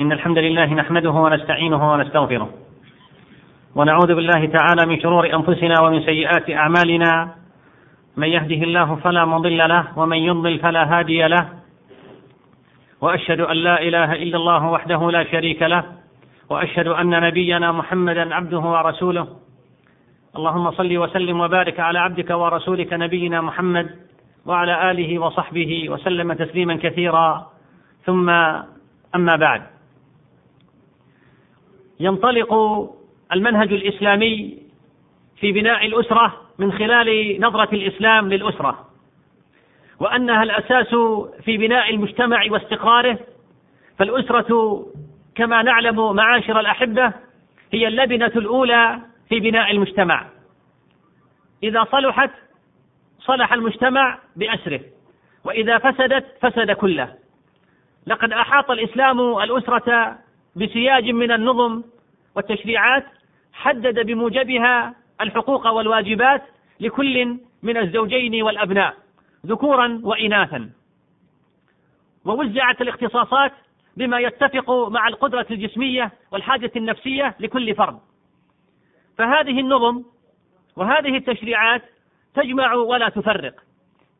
إن الحمد لله نحمده ونستعينه ونستغفره. ونعوذ بالله تعالى من شرور أنفسنا ومن سيئات أعمالنا. من يهده الله فلا مضل له ومن يضلل فلا هادي له. وأشهد أن لا إله إلا الله وحده لا شريك له. وأشهد أن نبينا محمدا عبده ورسوله. اللهم صل وسلم وبارك على عبدك ورسولك نبينا محمد وعلى آله وصحبه وسلم تسليما كثيرا. ثم أما بعد. ينطلق المنهج الإسلامي في بناء الأسرة من خلال نظرة الإسلام للأسرة. وأنها الأساس في بناء المجتمع واستقراره فالأسرة كما نعلم معاشر الأحبة هي اللبنة الأولى في بناء المجتمع. إذا صلحت صلح المجتمع بأسره وإذا فسدت فسد كله. لقد أحاط الإسلام الأسرة بسياج من النظم والتشريعات حدد بموجبها الحقوق والواجبات لكل من الزوجين والأبناء ذكورا وإناثا. ووزعت الاختصاصات بما يتفق مع القدرة الجسمية والحاجة النفسية لكل فرد. فهذه النظم وهذه التشريعات تجمع ولا تفرق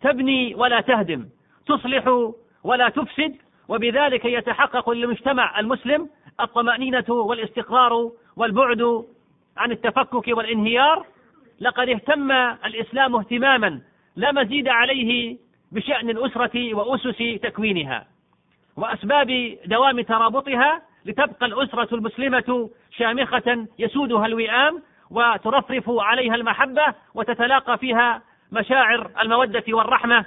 تبني ولا تهدم تصلح ولا تفسد وبذلك يتحقق للمجتمع المسلم الطمأنينة والاستقرار والبعد عن التفكك والانهيار لقد اهتم الإسلام اهتماما لا مزيد عليه بشأن الأسرة وأسس تكوينها وأسباب دوام ترابطها لتبقى الأسرة المسلمة شامخة يسودها الوئام وترفرف عليها المحبة وتتلاقى فيها مشاعر المودة والرحمة.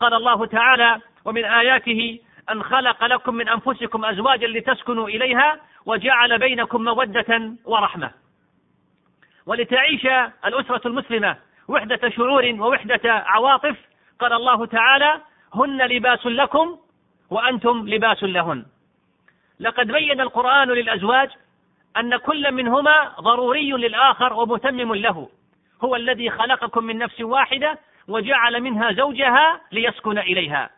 قال الله تعالى ومن آياته أن خلق لكم من أنفسكم أزواجا لتسكنوا إليها وجعل بينكم مودة ورحمة. ولتعيش الأسرة المسلمة وحدة شعور ووحدة عواطف قال الله تعالى هن لباس لكم وأنتم لباس لهن. لقد بين القرآن للأزواج أن كل منهما ضروري للآخر ومتمم له. هو الذي خلقكم من نفس واحدة وجعل منها زوجها ليسكن إليها.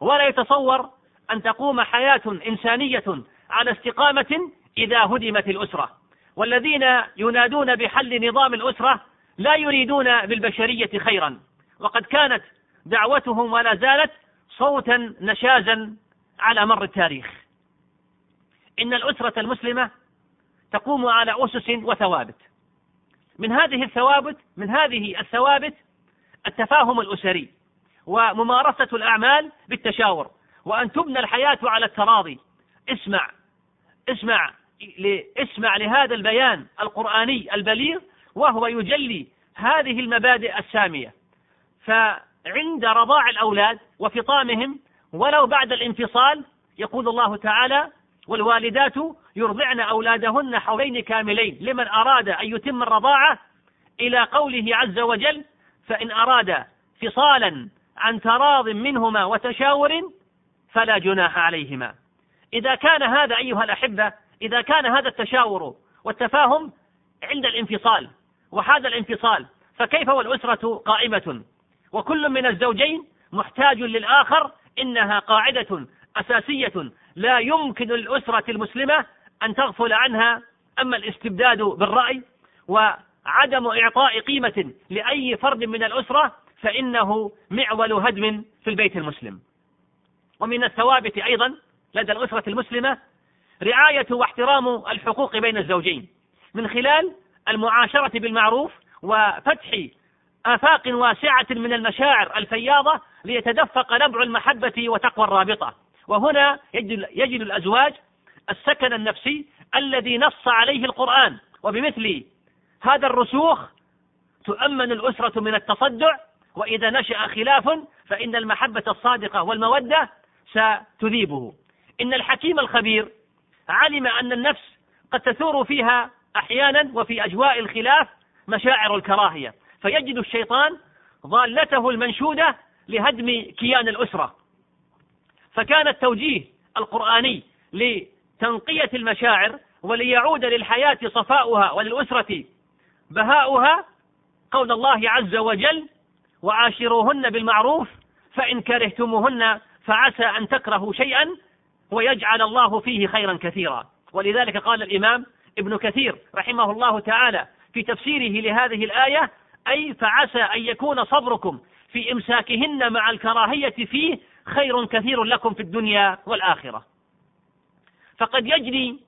ولا يتصور أن تقوم حياة إنسانية على استقامة إذا هدمت الأسرة. والذين ينادون بحل نظام الأسرة لا يريدون بالبشرية خيرا. وقد كانت دعوتهم ولا زالت صوتا نشازا على مر التاريخ. إن الأسرة المسلمة تقوم على أسس وثوابت. من هذه الثوابت من هذه الثوابت التفاهم الأسري. وممارسة الأعمال بالتشاور. وأن تبنى الحياة على التراضي. اسمع. اسمع اسمع لهذا البيان القرآني البليغ وهو يجلي هذه المبادئ السامية. فعند رضاع الأولاد وفطامهم ولو بعد الانفصال يقول الله تعالى والوالدات يرضعن أولادهن حولين كاملين. لمن أراد أن يتم الرضاعة إلى قوله عز وجل فإن أراد فصالا عن تراض منهما وتشاور فلا جناح عليهما. إذا كان هذا أيها الأحبة إذا كان هذا التشاور والتفاهم عند الانفصال وهذا الانفصال فكيف والأسرة قائمة؟ وكل من الزوجين محتاج للآخر إنها قاعدة أساسية لا يمكن للأسرة المسلمة أن تغفل عنها. أما الاستبداد بالرأي وعدم إعطاء قيمة لأي فرد من الأسرة فإنه معول هدم في البيت المسلم. ومن الثوابت أيضا لدى الأسرة المسلمة رعاية واحترام الحقوق بين الزوجين من خلال المعاشرة بالمعروف وفتح آفاق واسعة من المشاعر الفياضة ليتدفق نبع المحبة وتقوى الرابطة. وهنا يجد, الأزواج السكن النفسي الذي نص عليه القرآن. وبمثل هذا الرسوخ تؤمن الأسرة من التصدع وإذا نشأ خلاف فإن المحبة الصادقة والمودة ستذيبه. إن الحكيم الخبير علم أن النفس قد تثور فيها أحيانا وفي أجواء الخلاف مشاعر الكراهية فيجد الشيطان ضالته المنشودة لهدم كيان الأسرة. فكان التوجيه القرآني لتنقية المشاعر وليعود للحياة صفاؤها وللأسرة بهاؤها قول الله عز وجل وعاشروهن بالمعروف فإن كرهتموهن فعسى أن تكرهوا شيئا ويجعل الله فيه خيرا كثيرا. ولذلك قال الإمام ابن كثير رحمه الله تعالى في تفسيره لهذه الآية أي فعسى أن يكون صبركم في إمساكهن مع الكراهية فيه خير كثير لكم في الدنيا والآخرة. فقد يجني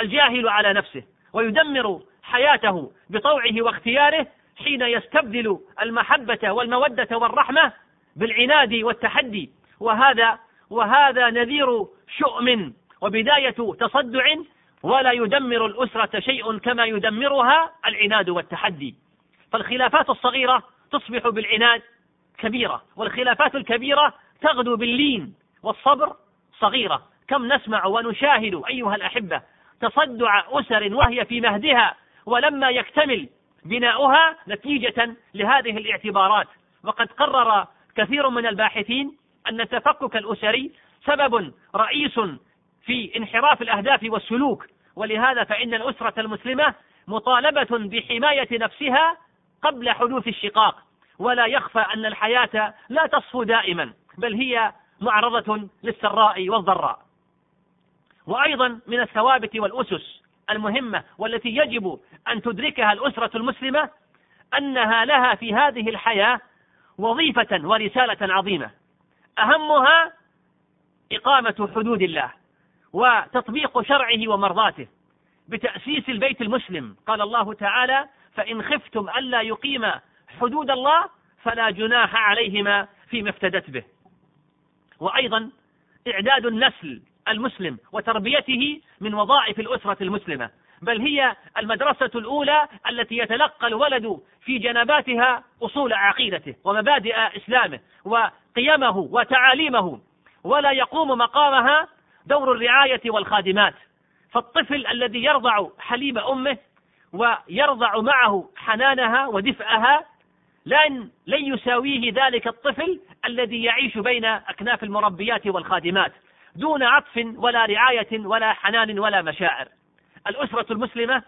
الجاهل على نفسه ويدمر حياته بطوعه واختياره حين يستبدل المحبة والمودة والرحمة بالعناد والتحدي. وهذا وهذا نذير شؤم وبداية تصدع ولا يدمر الأسرة شيء كما يدمرها العناد والتحدي. فالخلافات الصغيرة تصبح بالعناد كبيرة والخلافات الكبيرة تغدو باللين والصبر صغيرة. كم نسمع ونشاهد أيها الأحبة تصدع أسر وهي في مهدها ولما يكتمل بناؤها نتيجة لهذه الاعتبارات. وقد قرر كثير من الباحثين أن التفكك الأسري سبب رئيس في انحراف الأهداف والسلوك. ولهذا فإن الأسرة المسلمة مطالبة بحماية نفسها قبل حدوث الشقاق. ولا يخفى أن الحياة لا تصفو دائما بل هي معرضة للسراء والضراء. وأيضا من الثوابت والأسس المهمة والتي يجب أن تدركها الأسرة المسلمة أنها لها في هذه الحياة وظيفة ورسالة عظيمة. أهمها إقامة حدود الله وتطبيق شرعه ومرضاته بتأسيس البيت المسلم. قال الله تعالى فإن خفتم ألا يقيم حدود الله فلا جناح عليهما فيما افتدت به. وأيضا إعداد النسل المسلم وتربيته من وظائف الأسرة المسلمة بل هي المدرسة الأولى التي يتلقى الولد في جنباتها أصول عقيدته ومبادئ إسلامه وقيمه وتعاليمه ولا يقوم مقامها دور الرعاية والخادمات. فالطفل الذي يرضع حليب أمه ويرضع معه حنانها ودفئها لن لن يساويه ذلك الطفل الذي يعيش بين أكناف المربيات والخادمات. دون عطف ولا رعاية ولا حنان ولا مشاعر. الأسرة المسلمة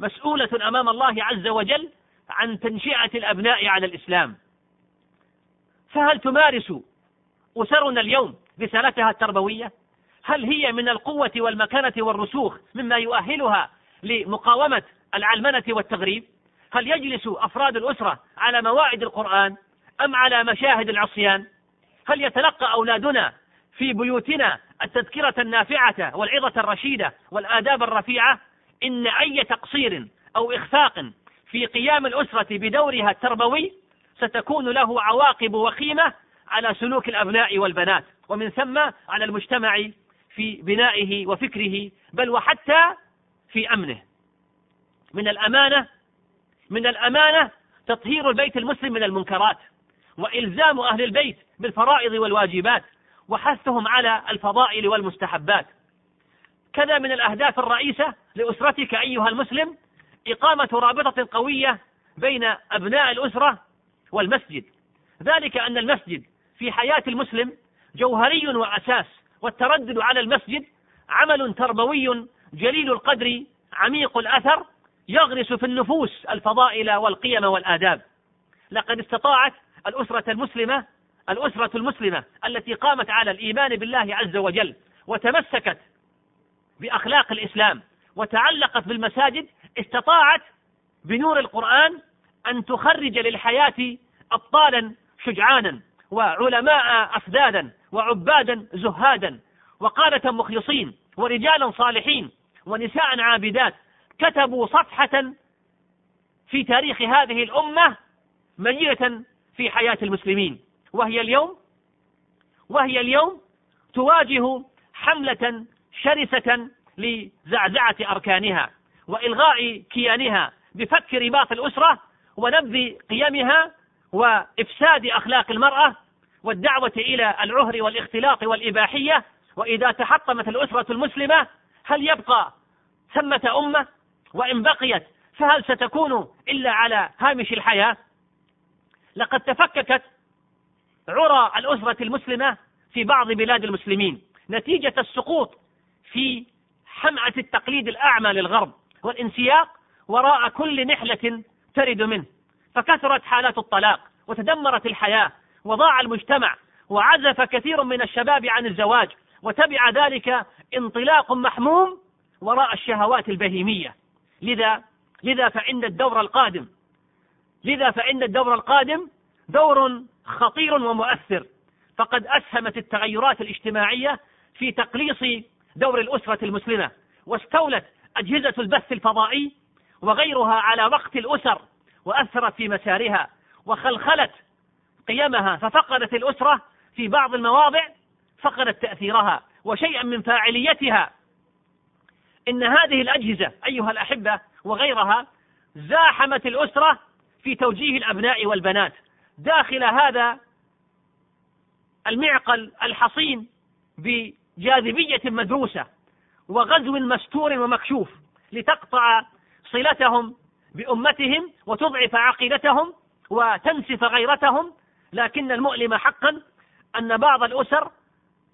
مسؤولة أمام الله عز وجل عن تنشئة الأبناء على الإسلام. فهل تمارس أسرنا اليوم رسالتها التربوية؟ هل هي من القوة والمكانة والرسوخ مما يؤهلها لمقاومة العلمنة والتغريب؟ هل يجلس أفراد الأسرة على مواعيد القرآن أم على مشاهد العصيان؟ هل يتلقى أولادنا في بيوتنا التذكرة النافعة والعظة الرشيدة والآداب الرفيعة إن أي تقصير أو إخفاق في قيام الأسرة بدورها التربوي ستكون له عواقب وخيمة على سلوك الأبناء والبنات ومن ثم على المجتمع في بنائه وفكره بل وحتى في أمنه. من الأمانة من الأمانة تطهير البيت المسلم من المنكرات وإلزام أهل البيت بالفرائض والواجبات وحثهم على الفضائل والمستحبات. كذا من الأهداف الرئيسة لأسرتك أيها المسلم إقامة رابطة قوية بين أبناء الأسرة والمسجد. ذلك أن المسجد في حياة المسلم جوهري وأساس والتردد على المسجد عمل تربوي جليل القدر عميق الأثر يغرس في النفوس الفضائل والقيم والآداب. لقد استطاعت الأسرة المسلمة الأسرة المسلمة التي قامت على الإيمان بالله عز وجل وتمسكت بأخلاق الإسلام وتعلقت بالمساجد استطاعت بنور القرآن أن تخرج للحياة أبطالا شجعانا وعلماء أفذاذا وعبادا زهادا وقادة مخلصين ورجالا صالحين ونساء عابدات كتبوا صفحة في تاريخ هذه الأمة مجيدة في حياة المسلمين. وهي اليوم وهي اليوم تواجه حملة شرسة لزعزعة أركانها وإلغاء كيانها بفك رباط الأسرة ونبذ قيمها وإفساد أخلاق المرأة والدعوة إلى العهر والاختلاط والإباحية. وإذا تحطمت الأسرة المسلمة هل يبقى ثمة أمة؟ وإن بقيت فهل ستكون إلا على هامش الحياة؟ لقد تفككت عرى الأسرة المسلمة في بعض بلاد المسلمين. نتيجة السقوط في حمعة التقليد الأعمى للغرب والانسياق وراء كل نحلة ترد منه. فكثرت حالات الطلاق وتدمرت الحياة وضاع المجتمع وعزف كثير من الشباب عن الزواج وتبع ذلك انطلاق محموم وراء الشهوات البهيمية. لذا لذا فإن الدور القادم لذا فإن الدور القادم دور خطير ومؤثر. فقد أسهمت التغيرات الاجتماعية في تقليص دور الأسرة المسلمة واستولت أجهزة البث الفضائي وغيرها على وقت الأسر وأثرت في مسارها وخلخلت قيمها ففقدت الأسرة في بعض المواضع فقدت تأثيرها وشيئا من فاعليتها. إن هذه الأجهزة أيها الأحبة وغيرها زاحمت الأسرة في توجيه الأبناء والبنات. داخل هذا المعقل الحصين بجاذبية مدروسة وغزو مستور ومكشوف لتقطع صلتهم بأمتهم وتضعف عقيدتهم وتنسف غيرتهم. لكن المؤلم حقا أن بعض الأسر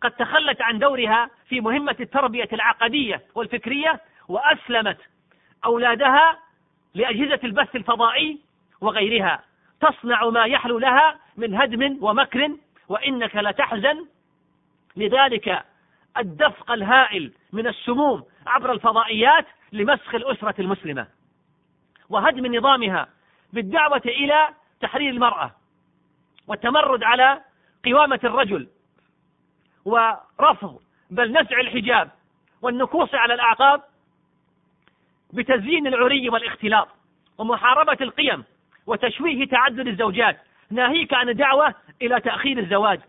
قد تخلت عن دورها في مهمة التربية العقدية والفكرية وأسلمت أولادها لأجهزة البث الفضائي وغيرها. تصنع ما يحلو لها من هدم ومكر وإنك لتحزن. لذلك الدفق الهائل من السموم عبر الفضائيات لمسخ الأسرة المسلمة وهدم نظامها بالدعوة إلى تحرير المرأة والتمرد على قوامة الرجل ورفض بل نزع الحجاب والنكوص على الأعقاب بتزيين العري والاختلاط ومحاربة القيم وتشويه تعدد الزوجات. ناهيك عن الدعوة إلى تأخير الزواج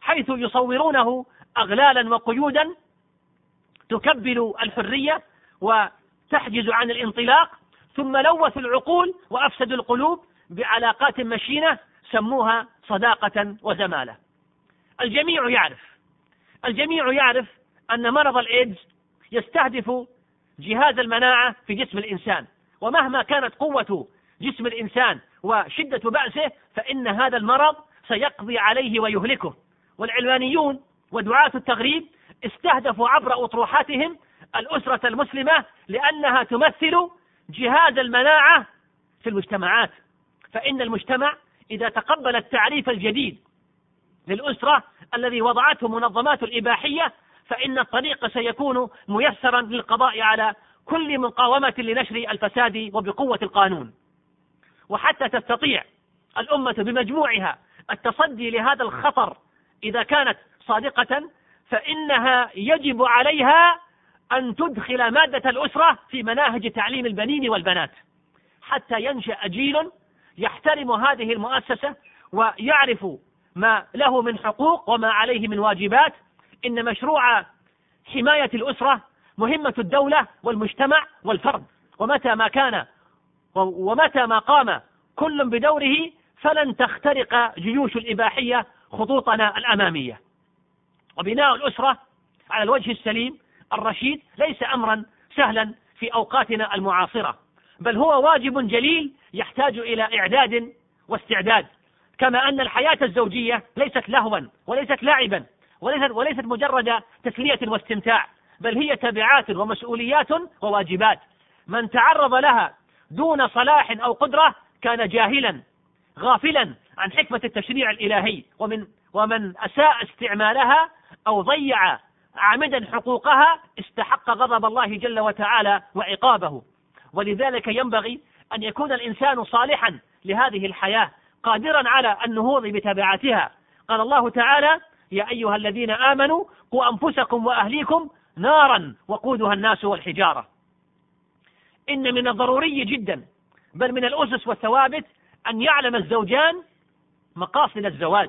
حيث يصورونه أغلالا وقيودا تكبل الحرية وتحجز عن الانطلاق ثم لوثوا العقول وأفسدوا القلوب بعلاقات مشينة سموها صداقة وزمالة. الجميع يعرف الجميع يعرف أن مرض الإيدز يستهدف جهاز المناعة في جسم الإنسان ومهما كانت قوة جسم الإنسان وشدة بأسه فإن هذا المرض سيقضي عليه ويهلكه. والعلمانيون ودعاة التغريب استهدفوا عبر أطروحاتهم الأسرة المسلمة لأنها تمثل جهاز المناعة في المجتمعات. فإن المجتمع إذا تقبل التعريف الجديد للأسرة الذي وضعته منظمات الإباحية فإن الطريق سيكون ميسرا للقضاء على كل مقاومة لنشر الفساد وبقوة القانون. وحتى تستطيع الأمة بمجموعها التصدي لهذا الخطر إذا كانت صادقة فإنها يجب عليها أن تدخل مادة الأسرة في مناهج تعليم البنين والبنات. حتى ينشأ جيل يحترم هذه المؤسسة ويعرف ما له من حقوق وما عليه من واجبات. إن مشروع حماية الأسرة مهمة الدولة والمجتمع والفرد. ومتى ما كان ومتى ما قام كل بدوره فلن تخترق جيوش الإباحية خطوطنا الأمامية. وبناء الأسرة على الوجه السليم الرشيد ليس أمرا سهلا في أوقاتنا المعاصرة بل هو واجب جليل يحتاج إلى إعداد واستعداد كما أن الحياة الزوجية ليست لهوا وليست لاعبا وليست, وليست مجرد تسلية واستمتاع بل هي تبعات ومسؤوليات وواجبات. من تعرض لها دون صلاح أو قدرة كان جاهلا غافلا عن حكمة التشريع الإلهي. ومن ومن أساء استعمالها أو ضيع عامدا حقوقها استحق غضب الله جل وتعالى وعقابه. ولذلك ينبغي أن يكون الإنسان صالحا لهذه الحياة قادرا على النهوض بتبعاتها. قال الله تعالى يا أيها الذين آمنوا قوا أنفسكم وأهليكم نارا وقودها الناس والحجارة. إن من الضروري جدا بل من الأسس والثوابت أن يعلم الزوجان مقاصد الزواج.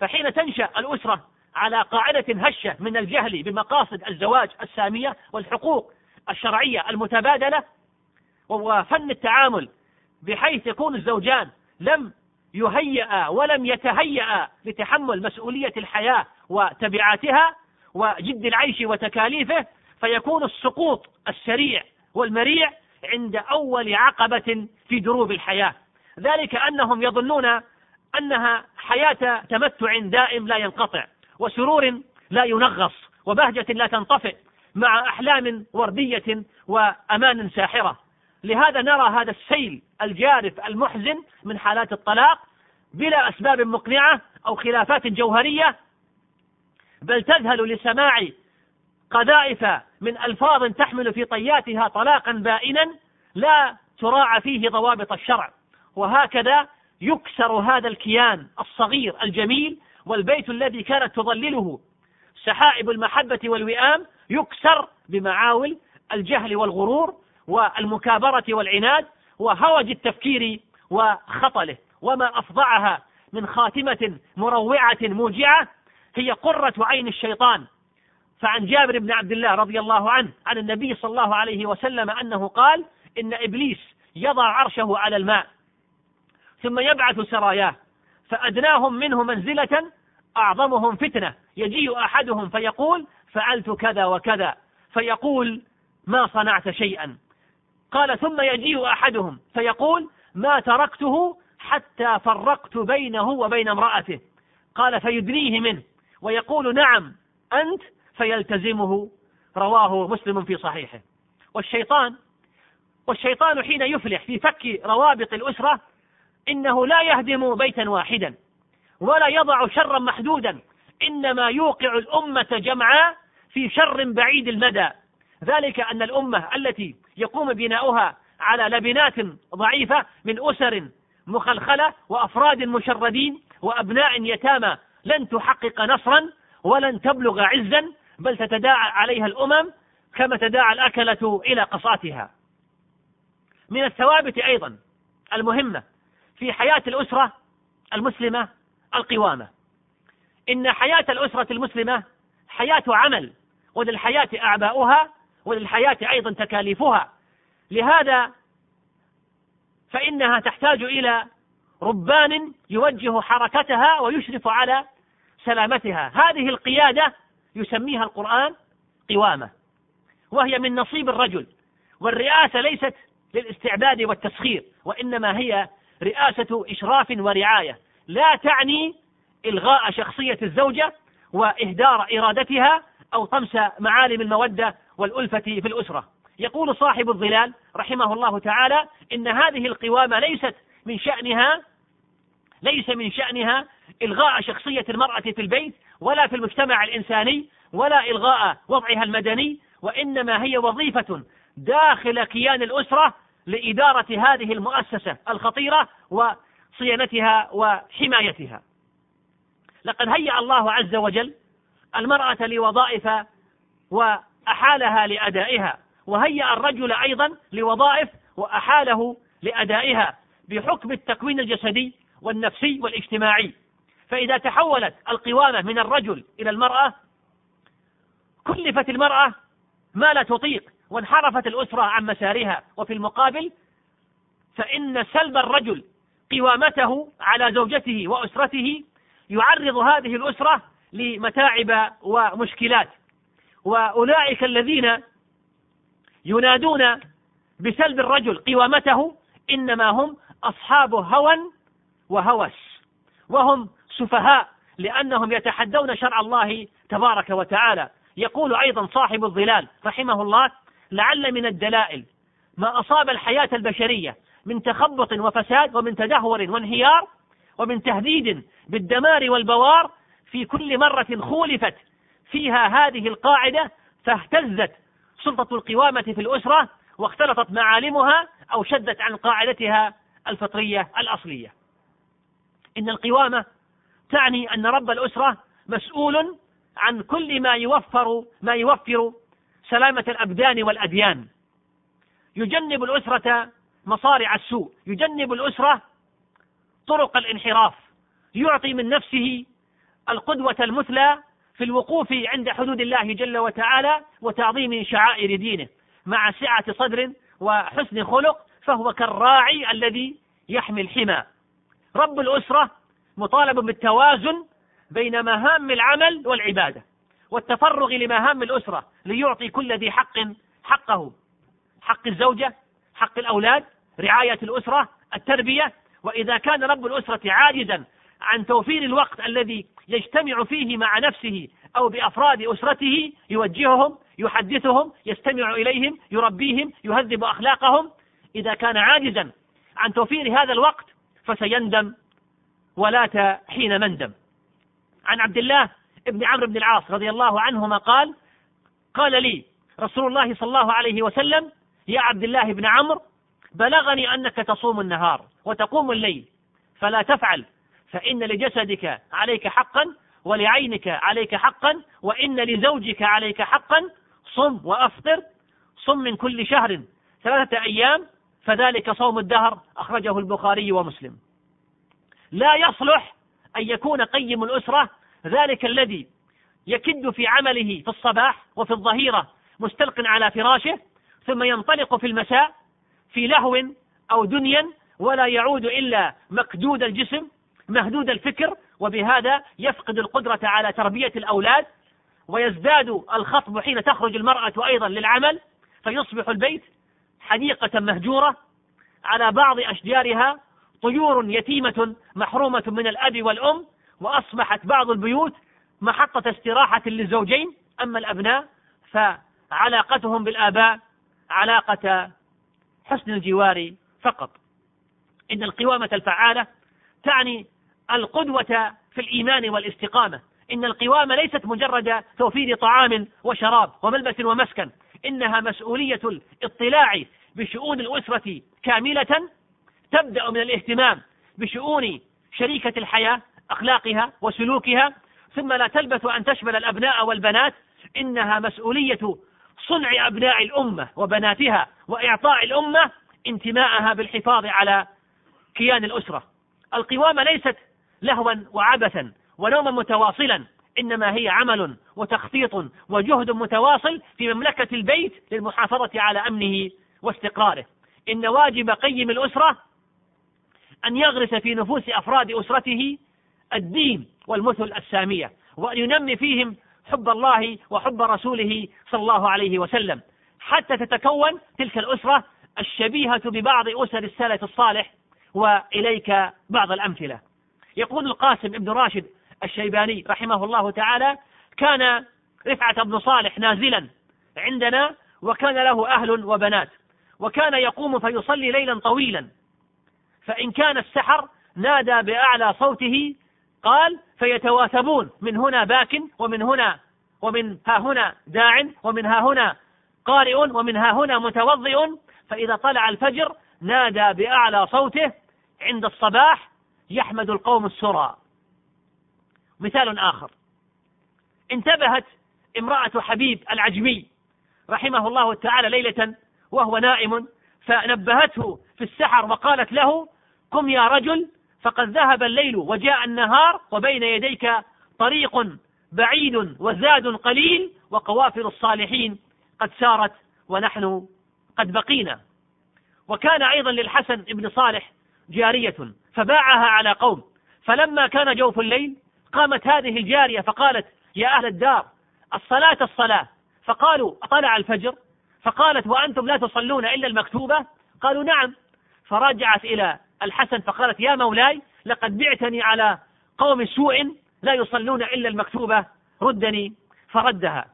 فحين تنشأ الأسرة على قاعدة هشة من الجهل بمقاصد الزواج السامية والحقوق الشرعية المتبادلة وفن التعامل بحيث يكون الزوجان لم يهيأ ولم يتهيأ لتحمل مسؤولية الحياة وتبعاتها وجد العيش وتكاليفه فيكون السقوط السريع والمريع عند أول عقبة في دروب الحياة. ذلك أنهم يظنون أنها حياة تمتع دائم لا ينقطع وسرور لا ينغص وبهجة لا تنطفئ مع أحلام وردية وأمان ساحرة. لهذا نرى هذا السيل الجارف المحزن من حالات الطلاق بلا أسباب مقنعة أو خلافات جوهرية بل تذهل لسماع قذائف من ألفاظ تحمل في طياتها طلاقا بائنا لا تراعى فيه ضوابط الشرع. وهكذا يكسر هذا الكيان الصغير الجميل والبيت الذي كانت تظلله سحائب المحبة والوئام يكسر بمعاول الجهل والغرور والمكابرة والعناد وهوج التفكير وخطله. وما أفظعها من خاتمة مروعة موجعة هي قرة عين الشيطان. فعن جابر بن عبد الله رضي الله عنه عن النبي صلى الله عليه وسلم أنه قال إن إبليس يضع عرشه على الماء ثم يبعث سراياه فأدناهم منه منزلة أعظمهم فتنة يجيء أحدهم فيقول فعلت كذا وكذا فيقول ما صنعت شيئا قال ثم يجيء أحدهم فيقول ما تركته حتى فرقت بينه وبين امرأته قال فيدنيه منه ويقول نعم أنت فيلتزمه رواه مسلم في صحيحه. والشيطان والشيطان حين يفلح في فك روابط الأسرة إنه لا يهدم بيتا واحدا ولا يضع شرا محدودا إنما يوقع الأمة جمعاء في شر بعيد المدى. ذلك أن الأمة التي يقوم بناؤها على لبنات ضعيفة من أسر مخلخلة وأفراد مشردين وأبناء يتامى لن تحقق نصرا ولن تبلغ عزا بل تتداعى عليها الأمم كما تداعى الأكلة إلى قصاتها. من الثوابت أيضا المهمة في حياة الأسرة المسلمة القوامة. إن حياة الأسرة المسلمة حياة عمل وللحياة أعباؤها وللحياة أيضا تكاليفها. لهذا فإنها تحتاج إلى ربان يوجه حركتها ويشرف على سلامتها. هذه القيادة يسميها القرآن قوامة. وهي من نصيب الرجل. والرئاسة ليست للاستعباد والتسخير وإنما هي رئاسة إشراف ورعاية. لا تعني إلغاء شخصية الزوجة وإهدار إرادتها أو طمس معالم المودة والألفة في الأسرة. يقول صاحب الظلال رحمه الله تعالى إن هذه القوامة ليست من شأنها ليس من شأنها إلغاء شخصية المرأة في البيت ولا في المجتمع الإنساني ولا إلغاء وضعها المدني وإنما هي وظيفة داخل كيان الأسرة لإدارة هذه المؤسسة الخطيرة وصيانتها وحمايتها. لقد هيأ الله عز وجل المرأة لوظائف وأحالها لأدائها وهيأ الرجل أيضا لوظائف وأحاله لأدائها بحكم التكوين الجسدي والنفسي والاجتماعي. فإذا تحولت القوامة من الرجل إلى المرأة كلفت المرأة ما لا تطيق وانحرفت الأسرة عن مسارها. وفي المقابل فإن سلب الرجل قوامته على زوجته وأسرته يعرض هذه الأسرة لمتاعب ومشكلات. وأولئك الذين ينادون بسلب الرجل قوامته إنما هم أصحاب هوى وهوس وهم سفهاء لأنهم يتحدون شرع الله تبارك وتعالى. يقول أيضا صاحب الظلال رحمه الله لعل من الدلائل ما أصاب الحياة البشرية من تخبط وفساد ومن تدهور وانهيار ومن تهديد بالدمار والبوار في كل مرة خولفت فيها هذه القاعدة فاهتزت سلطة القوامة في الأسرة واختلطت معالمها أو شدت عن قاعدتها الفطرية الأصلية. إن القوامة تعني أن رب الأسرة مسؤول عن كل ما يوفر ما يوفر سلامة الأبدان والأديان. يجنب الأسرة مصارع السوء. يجنب الأسرة طرق الانحراف. يعطي من نفسه القدوة المثلى في الوقوف عند حدود الله جل وتعالى وتعظيم شعائر دينه. مع سعة صدر وحسن خلق فهو كالراعي الذي يحمي الحمى. رب الأسرة مطالب بالتوازن بين مهام العمل والعبادة والتفرغ لمهام الأسرة ليعطي كل ذي حق حقه. حق الزوجة حق الأولاد رعاية الأسرة التربية. وإذا كان رب الأسرة عاجزا عن توفير الوقت الذي يجتمع فيه مع نفسه أو بأفراد أسرته يوجههم يحدثهم يستمع إليهم يربيهم يهذب أخلاقهم إذا كان عاجزا عن توفير هذا الوقت فسيندم ولات حين مندم. عن عبد الله بن عمرو بن العاص رضي الله عنهما قال قال لي رسول الله صلى الله عليه وسلم يا عبد الله بن عمرو بلغني أنك تصوم النهار وتقوم الليل فلا تفعل فإن لجسدك عليك حقا ولعينك عليك حقا وإن لزوجك عليك حقا صم وأفطر صم من كل شهر ثلاثة أيام فذلك صوم الدهر أخرجه البخاري ومسلم. لا يصلح أن يكون قيم الأسرة ذلك الذي يكد في عمله في الصباح وفي الظهيرة مستلق على فراشه ثم ينطلق في المساء في لهو أو دنيا ولا يعود إلا مكدود الجسم مهدود الفكر وبهذا يفقد القدرة على تربية الأولاد ويزداد الخطب حين تخرج المرأة أيضا للعمل فيصبح البيت حديقة مهجورة على بعض أشجارها طيور يتيمة محرومة من الأب والأم وأصبحت بعض البيوت محطة استراحة للزوجين. أما الأبناء فعلاقتهم بالآباء علاقة حسن الجوار فقط. إن القوامة الفعالة تعني القدوة في الإيمان والاستقامة. إن القوامة ليست مجرد توفير طعام وشراب وملبس ومسكن إنها مسؤولية الاطلاع بشؤون الأسرة كاملة تبدأ من الاهتمام بشؤون شريكة الحياة أخلاقها وسلوكها ثم لا تلبث أن تشمل الأبناء والبنات إنها مسؤولية صنع أبناء الأمة وبناتها وإعطاء الأمة انتماءها بالحفاظ على كيان الأسرة. القوامة ليست لهوا وعبثا ونوما متواصلا إنما هي عمل وتخطيط وجهد متواصل في مملكة البيت للمحافظة على أمنه واستقراره. إن واجب قيم الأسرة أن يغرس في نفوس أفراد أسرته الدين والمثل السامية وأن ينمي فيهم حب الله وحب رسوله صلى الله عليه وسلم حتى تتكون تلك الأسرة الشبيهة ببعض أسر السلف الصالح وإليك بعض الأمثلة. يقول القاسم ابن راشد الشيباني رحمه الله تعالى كان رفعة بن صالح نازلا عندنا وكان له أهل وبنات وكان يقوم فيصلي ليلا طويلا فإن كان السحر نادى بأعلى صوته قال فيتواثبون من هنا باك ومن هنا ومن ها هنا داع ومن ها هنا قارئ ومن ها هنا متوضئ. فإذا طلع الفجر نادى بأعلى صوته عند الصباح يحمد القوم السرى. مثال آخر. انتبهت امرأة حبيب العجمي رحمه الله تعالى ليلة وهو نائم فنبهته في السحر وقالت له قم يا رجل فقد ذهب الليل وجاء النهار وبين يديك طريق بعيد وزاد قليل وقوافل الصالحين قد سارت ونحن قد بقينا. وكان أيضا للحسن بن صالح جارية فباعها على قوم. فلما كان جوف الليل قامت هذه الجارية فقالت يا أهل الدار الصلاة الصلاة. فقالوا طلع الفجر. فقالت وأنتم لا تصلون إلا المكتوبة؟ قالوا نعم. فرجعت إلى الحسن فقالت يا مولاي لقد بعتني على قوم سوء لا يصلون إلا المكتوبة ردني. فردها.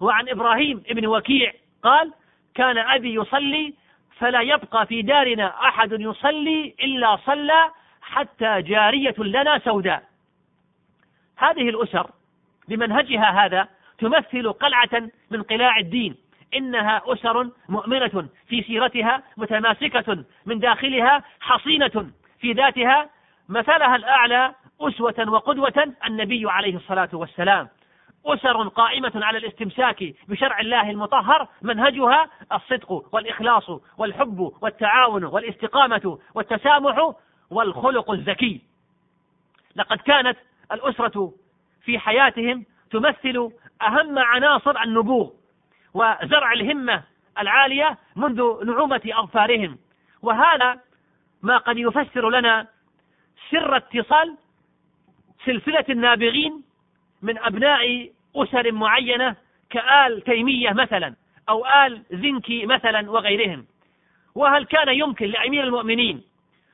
وعن إبراهيم ابن وكيع قال كان أبي يصلي فلا يبقى في دارنا أحد يصلي إلا صلى حتى جارية لنا سوداء. هذه الأسر بمنهجها هذا تمثل قلعة من قلاع الدين. إنها أسر مؤمنة في سيرتها متماسكة من داخلها حصينة في ذاتها. مثلها الأعلى أسوة وقدوة النبي عليه الصلاة والسلام. أسر قائمة على الاستمساك بشرع الله المطهر منهجها الصدق والإخلاص والحب والتعاون والاستقامة والتسامح والخلق الزكي لقد كانت الأسرة في حياتهم تمثل أهم عناصر النبوغ. وزرع الهمة العالية منذ نعومة أظفارهم. وهذا ما قد يفسر لنا سر اتصال سلسلة النابغين من أبناء أسر معينة كآل تيمية مثلا أو آل زنكي مثلا وغيرهم. وهل كان يمكن لأمير المؤمنين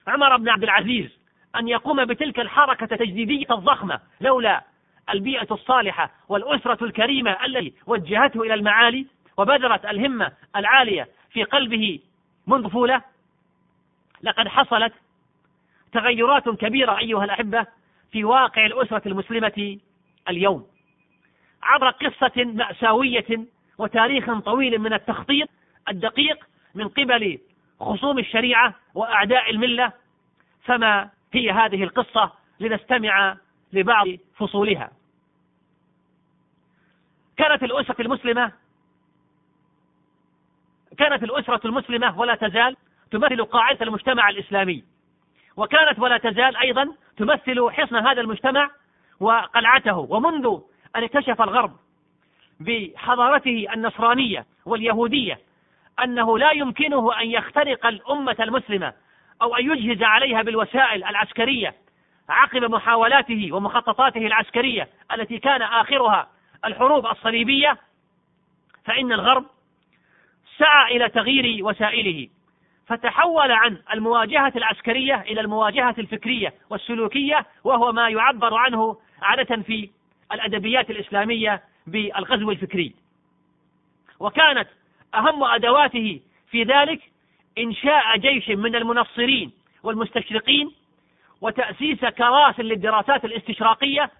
عمر بن عبد العزيز أن يقوم بتلك الحركة التجديدية الضخمة لولا البيئة الصالحة والأسرة الكريمة التي وجهته إلى المعالي وبذرت الهمة العالية في قلبه منذ طفولة لقد حصلت تغيرات كبيرة أيها الأحبة في واقع الأسرة المسلمة اليوم. عبر قصة مأساوية وتاريخ طويل من التخطيط الدقيق من قبل خصوم الشريعة وأعداء الملة فما هي هذه القصة؟ لنستمع لبعض فصولها. كانت الأسرة المسلمة كانت الأسرة المسلمة ولا تزال تمثل قاعدة المجتمع الإسلامي. وكانت ولا تزال أيضا تمثل حصن هذا المجتمع وقلعته. ومنذ أن اكتشف الغرب بحضارته النصرانية واليهودية أنه لا يمكنه أن يخترق الأمة المسلمة أو أن يجهز عليها بالوسائل العسكرية عقب محاولاته ومخططاته العسكرية التي كان آخرها الحروب الصليبية فإن الغرب سعى إلى تغيير وسائله فتحول عن المواجهة العسكرية إلى المواجهة الفكرية والسلوكية وهو ما يعبر عنه عادة في الأدبيات الإسلامية بالغزو الفكري. وكانت أهم أدواته في ذلك إنشاء جيش من المنصرين والمستشرقين وتأسيس كراس للدراسات الاستشراقية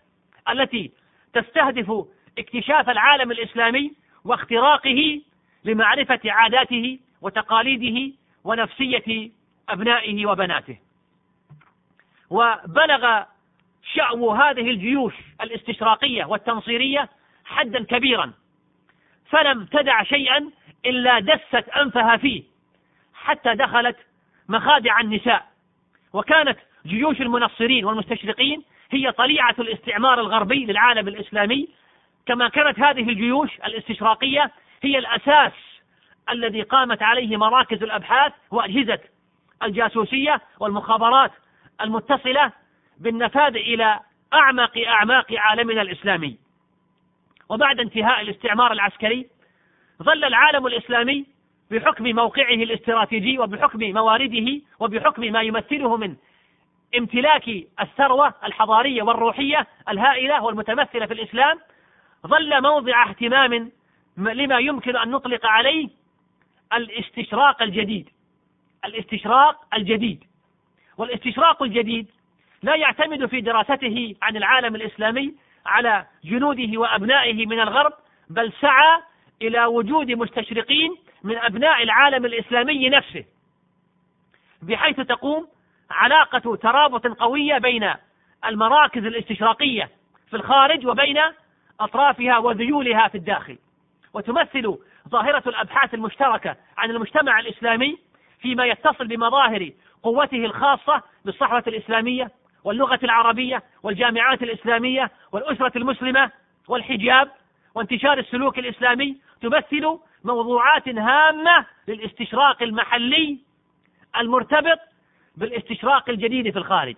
التي تستهدف اكتشاف العالم الإسلامي واختراقه لمعرفة عاداته وتقاليده ونفسية أبنائه وبناته. وبلغ شأو هذه الجيوش الاستشراقية والتنصيرية حدا كبيرا فلم تدع شيئا إلا دست أنفها فيه حتى دخلت مخادع النساء وكانت جيوش المنصرين والمستشرقين هي طليعة الاستعمار الغربي للعالم الإسلامي. كما كانت هذه الجيوش الاستشراقية هي الأساس الذي قامت عليه مراكز الأبحاث وأجهزة الجاسوسية والمخابرات المتصلة بالنفاذ إلى أعمق أعماق عالمنا الإسلامي. وبعد انتهاء الاستعمار العسكري ظل العالم الإسلامي بحكم موقعه الاستراتيجي وبحكم موارده وبحكم ما يمثله من امتلاك الثروة الحضارية والروحية الهائلة والمتمثلة في الإسلام ظل موضع اهتمام لما يمكن أن نطلق عليه الاستشراق الجديد. الاستشراق الجديد. والاستشراق الجديد لا يعتمد في دراسته عن العالم الإسلامي على جنوده وأبنائه من الغرب بل سعى إلى وجود مستشرقين من أبناء العالم الإسلامي نفسه. بحيث تقوم علاقة ترابط قوية بين المراكز الاستشراقية في الخارج وبين أطرافها وذيولها في الداخل. وتمثل ظاهرة الأبحاث المشتركة عن المجتمع الإسلامي فيما يتصل بمظاهر قوته الخاصة بالصحوة الإسلامية واللغة العربية والجامعات الإسلامية والأسرة المسلمة والحجاب وانتشار السلوك الإسلامي تمثل موضوعات هامة للاستشراق المحلي المرتبط بالاستشراق الجديد في الخارج.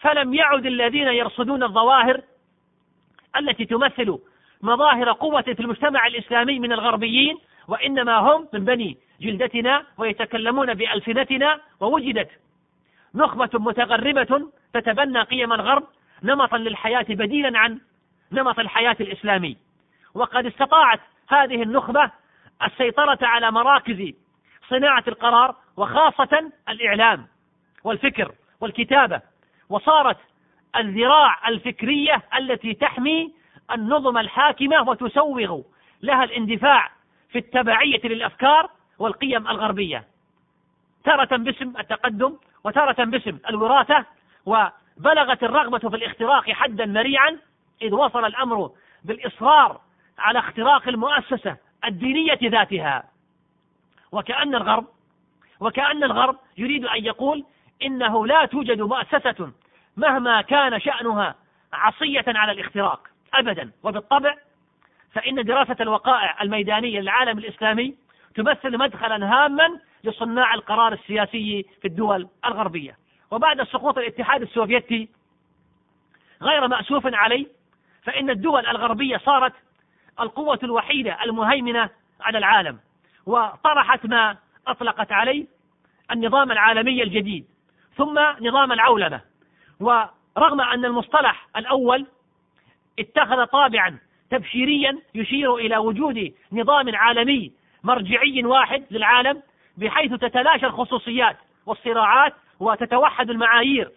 فلم يعد الذين يرصدون الظواهر التي تمثل مظاهر قوة في المجتمع الإسلامي من الغربيين وإنما هم من بني جلدتنا ويتكلمون بألسنتنا ووجدت نخبة متغربة تتبنى قيم الغرب نمطا للحياة بديلا عن نمط الحياة الإسلامي. وقد استطاعت هذه النخبة السيطرة على مراكز صناعة القرار وخاصة الإعلام والفكر والكتابة. وصارت الذراع الفكرية التي تحمي النظم الحاكمة وتسوغ لها الاندفاع في التبعية للأفكار والقيم الغربية. تارة باسم التقدم وتارة باسم الوراثة وبلغت الرغبة في الاختراق حدا مريعا إذ وصل الأمر بالإصرار على اختراق المؤسسة الدينية ذاتها. وكأن الغرب وكأن الغرب يريد أن يقول إنه لا توجد مؤسسة مهما كان شأنها عصية على الاختراق أبدا. وبالطبع فإن دراسة الوقائع الميدانية للعالم الإسلامي تمثل مدخلا هاما لصناع القرار السياسي في الدول الغربية. وبعد سقوط الاتحاد السوفيتي غير مأسوف عليه فإن الدول الغربية صارت القوة الوحيدة المهيمنة على العالم. وطرحت ما أطلقت عليه النظام العالمي الجديد ثم نظام العولمة. ورغم أن المصطلح الأول اتخذ طابعا تبشيريا يشير إلى وجود نظام عالمي مرجعي واحد للعالم بحيث تتلاشى الخصوصيات والصراعات وتتوحد المعايير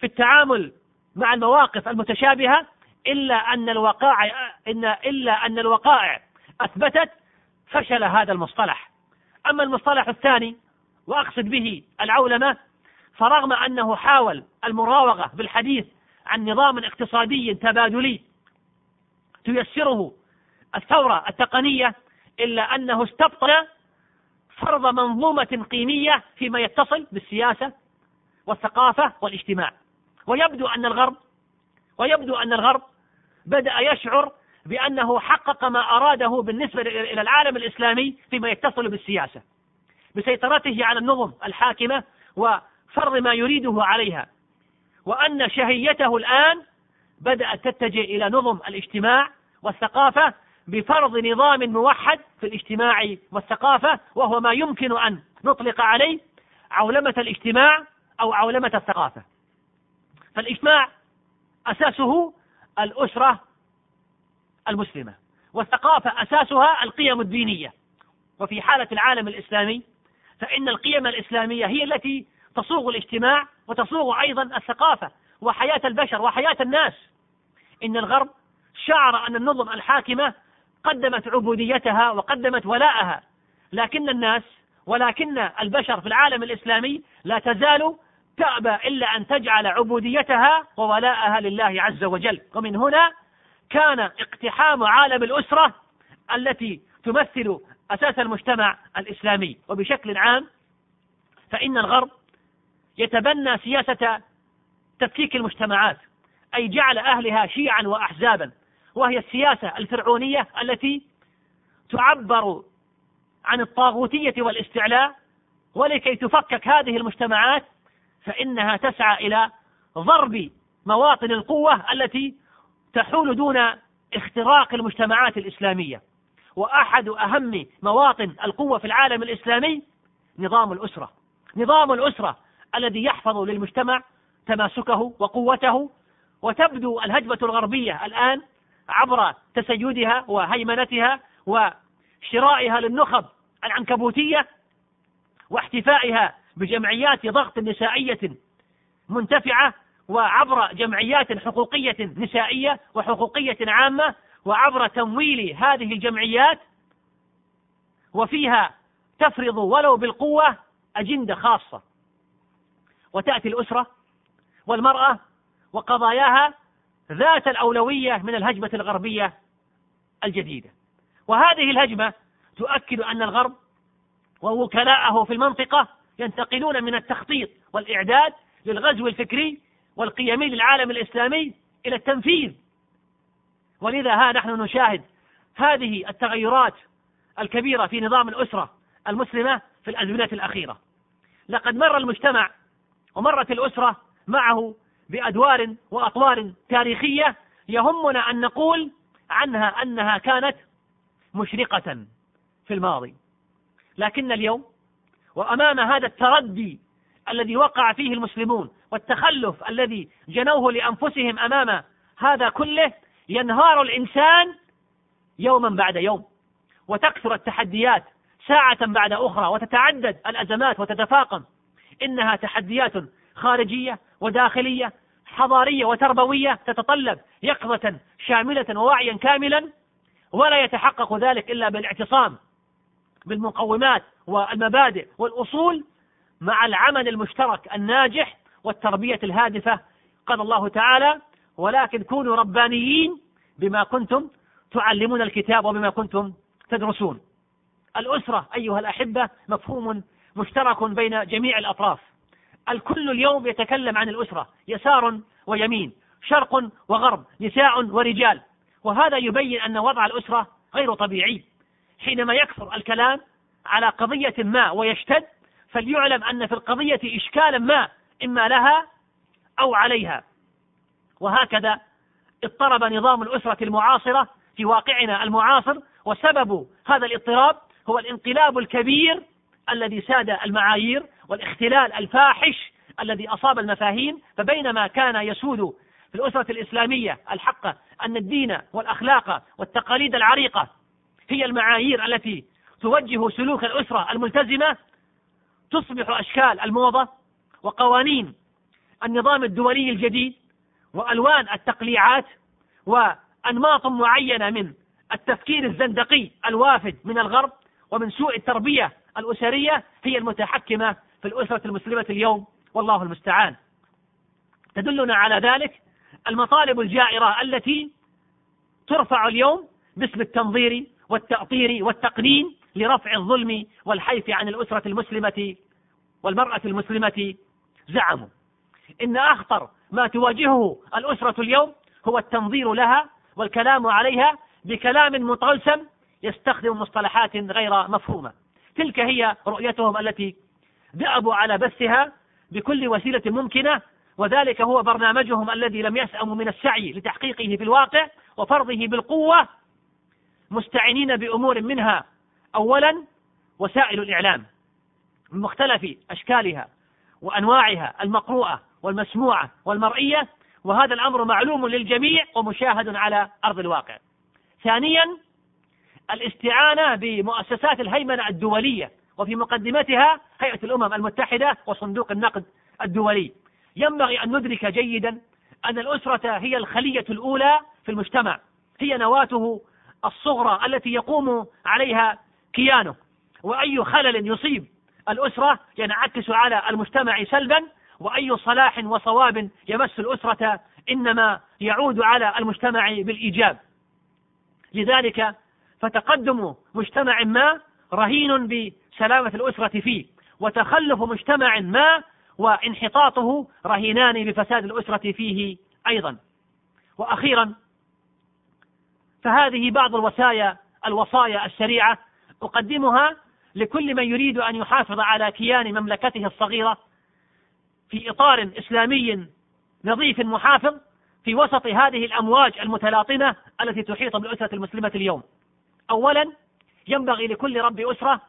في التعامل مع المواقف المتشابهة إلا أن الوقائع إن إلا أن الوقائع أثبتت فشل هذا المصطلح. أما المصطلح الثاني وأقصد به العولمة فرغم أنه حاول المراوغة بالحديث عن نظام اقتصادي تبادلي تيسره الثورة التقنية إلا أنه استبطن فرض منظومة قيمية فيما يتصل بالسياسة والثقافة والاجتماع. ويبدو أن الغرب ويبدو أن الغرب بدأ يشعر بأنه حقق ما أراده بالنسبة إلى العالم الإسلامي فيما يتصل بالسياسة بسيطرته على النظم الحاكمة وفرض ما يريده عليها وأن شهيته الآن بدأت تتجه إلى نظم الاجتماع والثقافة بفرض نظام موحد في الاجتماع والثقافة وهو ما يمكن أن نطلق عليه عولمة الاجتماع أو عولمة الثقافة. فالاجتماع أساسه الأسرة المسلمة والثقافة أساسها القيم الدينية. وفي حالة العالم الإسلامي فإن القيم الإسلامية هي التي تصوغ الاجتماع وتصوغ أيضا الثقافة وحياة البشر وحياة الناس. إن الغرب شعر أن النظم الحاكمة قدمت عبوديتها وقدمت ولاءها لكن الناس ولكن البشر في العالم الإسلامي لا تزال تأبى إلا أن تجعل عبوديتها وولاءها لله عز وجل. ومن هنا كان اقتحام عالم الأسرة التي تمثل أساس المجتمع الإسلامي. وبشكل عام فإن الغرب يتبنى سياسة تفكيك المجتمعات أي جعل أهلها شيعا وأحزابا وهي السياسة الفرعونية التي تعبر عن الطاغوتية والاستعلاء. ولكي تفكك هذه المجتمعات فإنها تسعى إلى ضرب مواطن القوة التي تحول دون اختراق المجتمعات الإسلامية. وأحد أهم مواطن القوة في العالم الإسلامي نظام الأسرة. نظام الأسرة الذي يحفظ للمجتمع تماسكه وقوته. وتبدو الهجمة الغربية الآن عبر تسيدها وهيمنتها وشرائها للنخب العنكبوتية واحتفائها بجمعيات ضغط نسائية منتفعة وعبر جمعيات حقوقية نسائية وحقوقية عامة وعبر تمويل هذه الجمعيات وفيها تفرض ولو بالقوة أجندة خاصة. وتأتي الأسرة والمرأة وقضاياها ذات الأولوية من الهجمة الغربية الجديدة. وهذه الهجمة تؤكد أن الغرب ووكلاءه في المنطقة ينتقلون من التخطيط والإعداد للغزو الفكري والقيمي للعالم الإسلامي إلى التنفيذ. ولذا ها نحن نشاهد هذه التغيرات الكبيرة في نظام الأسرة المسلمة في الأزمنة الأخيرة. لقد مر المجتمع ومرت الأسرة معه بأدوار وأطوار تاريخية يهمنا أن نقول عنها أنها كانت مشرقة في الماضي. لكن اليوم وأمام هذا التردي الذي وقع فيه المسلمون والتخلف الذي جنوه لأنفسهم أمام هذا كله ينهار الإنسان يوما بعد يوم وتكثر التحديات ساعة بعد أخرى وتتعدد الأزمات وتتفاقم. إنها تحديات خارجية وداخلية حضارية وتربوية تتطلب يقظة شاملة ووعيا كاملا ولا يتحقق ذلك إلا بالاعتصام بالمقومات والمبادئ والأصول مع العمل المشترك الناجح والتربية الهادفة قال الله تعالى ولكن كونوا ربانيين بما كنتم تعلمون الكتاب وبما كنتم تدرسون. الأسرة أيها الأحبة مفهوم مشترك بين جميع الأطراف. الكل اليوم يتكلم عن الأسرة يسار ويمين شرق وغرب نساء ورجال. وهذا يبين أن وضع الأسرة غير طبيعي. حينما يكثر الكلام على قضية ما ويشتد فليعلم أن في القضية إشكالا ما إما لها أو عليها. وهكذا اضطرب نظام الأسرة المعاصرة في واقعنا المعاصر وسبب هذا الاضطراب هو الانقلاب الكبير الذي ساد المعايير والاختلال الفاحش الذي أصاب المفاهيم. فبينما كان يسود في الأسرة الإسلامية الحق أن الدين والأخلاق والتقاليد العريقة هي المعايير التي توجه سلوك الأسرة الملتزمة تصبح أشكال الموضة وقوانين النظام الدولي الجديد وألوان التقليعات وأنماط معينة من التفكير الزندقي الوافد من الغرب ومن سوء التربية الأسرية هي المتحكمة في الأسرة المسلمة اليوم والله المستعان. تدلنا على ذلك المطالب الجائرة التي ترفع اليوم باسم التنظير والتأطير والتقنين لرفع الظلم والحيف عن الأسرة المسلمة والمرأة المسلمة زعموا إن أخطر ما تواجهه الأسرة اليوم هو التنظير لها والكلام عليها بكلام مطلسم يستخدم مصطلحات غير مفهومة. تلك هي رؤيتهم التي ذأبوا على بثها بكل وسيلة ممكنة وذلك هو برنامجهم الذي لم يسأموا من السعي لتحقيقه في الواقع وفرضه بالقوة مستعينين بأمور منها أولا وسائل الإعلام من مختلف أشكالها. وأنواعها المقروءة والمسموعة والمرئية وهذا الأمر معلوم للجميع ومشاهد على أرض الواقع. ثانيا الاستعانة بمؤسسات الهيمنة الدولية وفي مقدمتها هيئة الأمم المتحدة وصندوق النقد الدولي. ينبغي أن ندرك جيدا أن الأسرة هي الخلية الأولى في المجتمع هي نواته الصغرى التي يقوم عليها كيانه وأي خلل يصيب. الأسرة ينعكس على المجتمع سلبا وأي صلاح وصواب يمس الأسرة إنما يعود على المجتمع بالإيجاب. لذلك فتقدم مجتمع ما رهين بسلامة الأسرة فيه وتخلف مجتمع ما وانحطاطه رهينان بفساد الأسرة فيه أيضا. وأخيرا فهذه بعض الوصايا الوصايا السريعة أقدمها لكل من يريد أن يحافظ على كيان مملكته الصغيرة في إطار إسلامي نظيف محافظ في وسط هذه الأمواج المتلاطمة التي تحيط بالأسرة المسلمة اليوم. أولا ينبغي لكل رب أسرة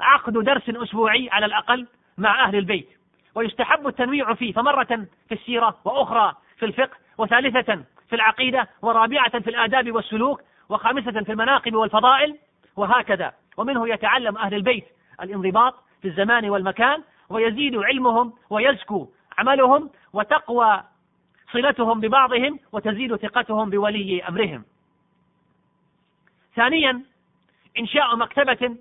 عقد درس أسبوعي على الأقل مع أهل البيت ويستحب التنويع فيه فمرة في السيرة وأخرى في الفقه وثالثة في العقيدة ورابعة في الآداب والسلوك وخامسة في المناقب والفضائل وهكذا. ومنه يتعلم أهل البيت الانضباط في الزمان والمكان ويزيد علمهم ويزكو عملهم وتقوى صلتهم ببعضهم وتزيد ثقتهم بولي أمرهم. ثانيا إنشاء مكتبة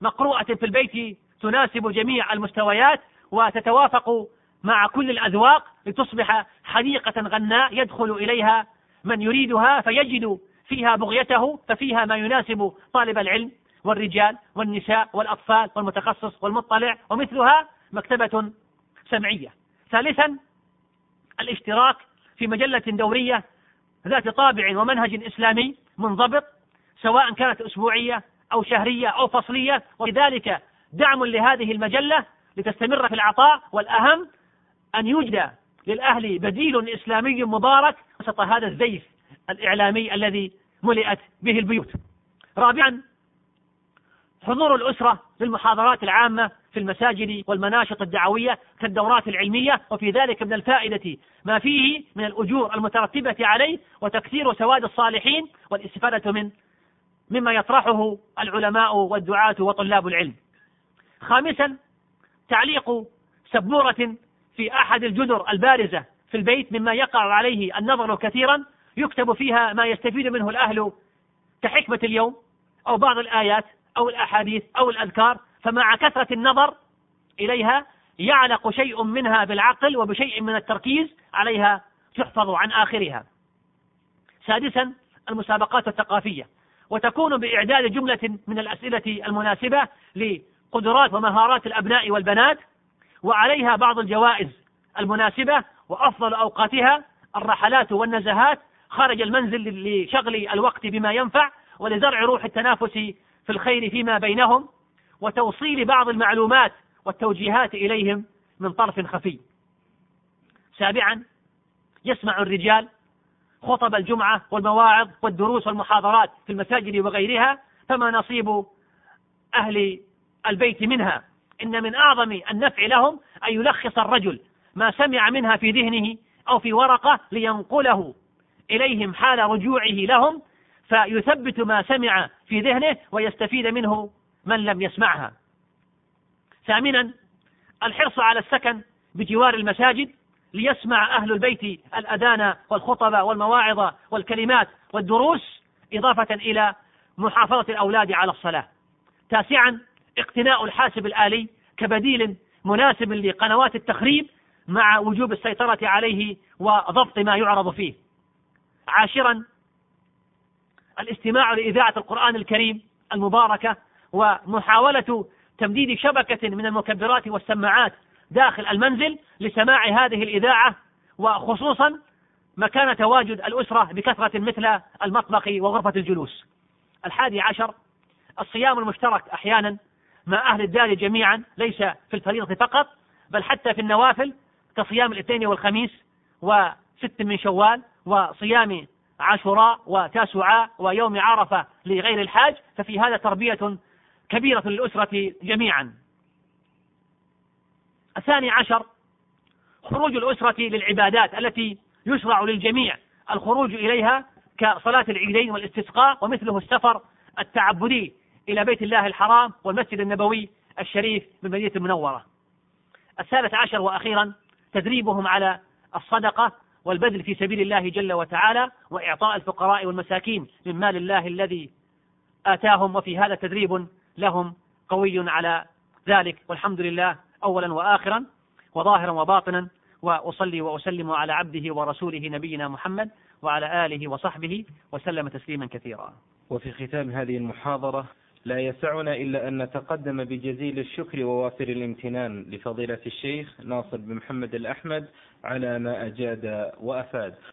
مقروءة في البيت تناسب جميع المستويات وتتوافق مع كل الأذواق لتصبح حديقة غناء يدخل إليها من يريدها فيجد فيها بغيته ففيها ما يناسب طالب العلم. والرجال والنساء والأطفال والمتخصص والمطلع ومثلها مكتبة سمعية. ثالثا الاشتراك في مجلة دورية ذات طابع ومنهج إسلامي منضبط سواء كانت أسبوعية أو شهرية أو فصلية. ولذلك دعم لهذه المجلة لتستمر في العطاء والأهم أن يوجد للأهل بديل إسلامي مبارك وسط هذا الزيف الإعلامي الذي ملئت به البيوت. رابعا حضور الأسرة للمحاضرات العامة في المساجد والمناشط الدعوية كالدورات العلمية وفي ذلك من الفائدة ما فيه من الأجور المترتبة عليه وتكثير سواد الصالحين والاستفادة من مما يطرحه العلماء والدعاة وطلاب العلم. خامسا تعليق سبورة في أحد الجدر البارزة في البيت مما يقع عليه النظر كثيرا يكتب فيها ما يستفيد منه الأهل كحكمة اليوم أو بعض الآيات أو الأحاديث أو الأذكار فمع كثرة النظر إليها يعلق شيء منها بالعقل وبشيء من التركيز عليها تحفظ عن آخرها. سادسا المسابقات الثقافية. وتكون بإعداد جملة من الأسئلة المناسبة لقدرات ومهارات الأبناء والبنات وعليها بعض الجوائز المناسبة وأفضل أوقاتها الرحلات والنزهات خارج المنزل لشغل الوقت بما ينفع ولزرع روح التنافس في الخير فيما بينهم وتوصيل بعض المعلومات والتوجيهات إليهم من طرف خفي. سابعا يسمع الرجال خطب الجمعة والمواعظ والدروس والمحاضرات في المساجد وغيرها فما نصيب أهل البيت منها. إن من أعظم النفع لهم أن يلخص الرجل ما سمع منها في ذهنه أو في ورقة لينقله إليهم حال رجوعه لهم فيثبت ما سمع في ذهنه ويستفيد منه من لم يسمعها. ثامنا الحرص على السكن بجوار المساجد ليسمع أهل البيت الأذان والخطب والمواعظ والكلمات والدروس إضافة إلى محافظة الأولاد على الصلاة تاسعا اقتناء الحاسب الآلي كبديل مناسب لقنوات التخريب مع وجوب السيطرة عليه وضبط ما يعرض فيه عاشرا الاستماع لإذاعة القرآن الكريم المباركة ومحاولة تمديد شبكة من المكبرات والسماعات داخل المنزل لسماع هذه الإذاعة وخصوصا مكان تواجد الأسرة بكثرة مثل المطبخ وغرفة الجلوس. الحادي عشر الصيام المشترك أحيانا مع أهل الدار جميعا ليس في الفريضة فقط بل حتى في النوافل كصيام الاثنين والخميس وست من شوال وصيام عاشوراء وتاسعاء ويوم عرفة لغير الحاج ففي هذا تربية كبيرة للأسرة جميعا. الثاني عشر خروج الأسرة للعبادات التي يشرع للجميع. الخروج إليها كصلاة العيدين والاستسقاء ومثله السفر التعبدي إلى بيت الله الحرام والمسجد النبوي الشريف بالمدينة المنورة. الثالث عشر وأخيرا تدريبهم على الصدقة والبذل في سبيل الله جل وتعالى وإعطاء الفقراء والمساكين من مال الله الذي آتاهم وفي هذا تدريب لهم قوي على ذلك. والحمد لله أولا وآخرا وظاهرا وباطنا وأصلي وأسلم على عبده ورسوله نبينا محمد وعلى آله وصحبه وسلم تسليما كثيرا. وفي ختام هذه المحاضرة لا يسعنا إلا أن نتقدم بجزيل الشكر ووافر الامتنان لفضيلة الشيخ ناصر بن محمد الأحمد على ما أجاد وأفاد.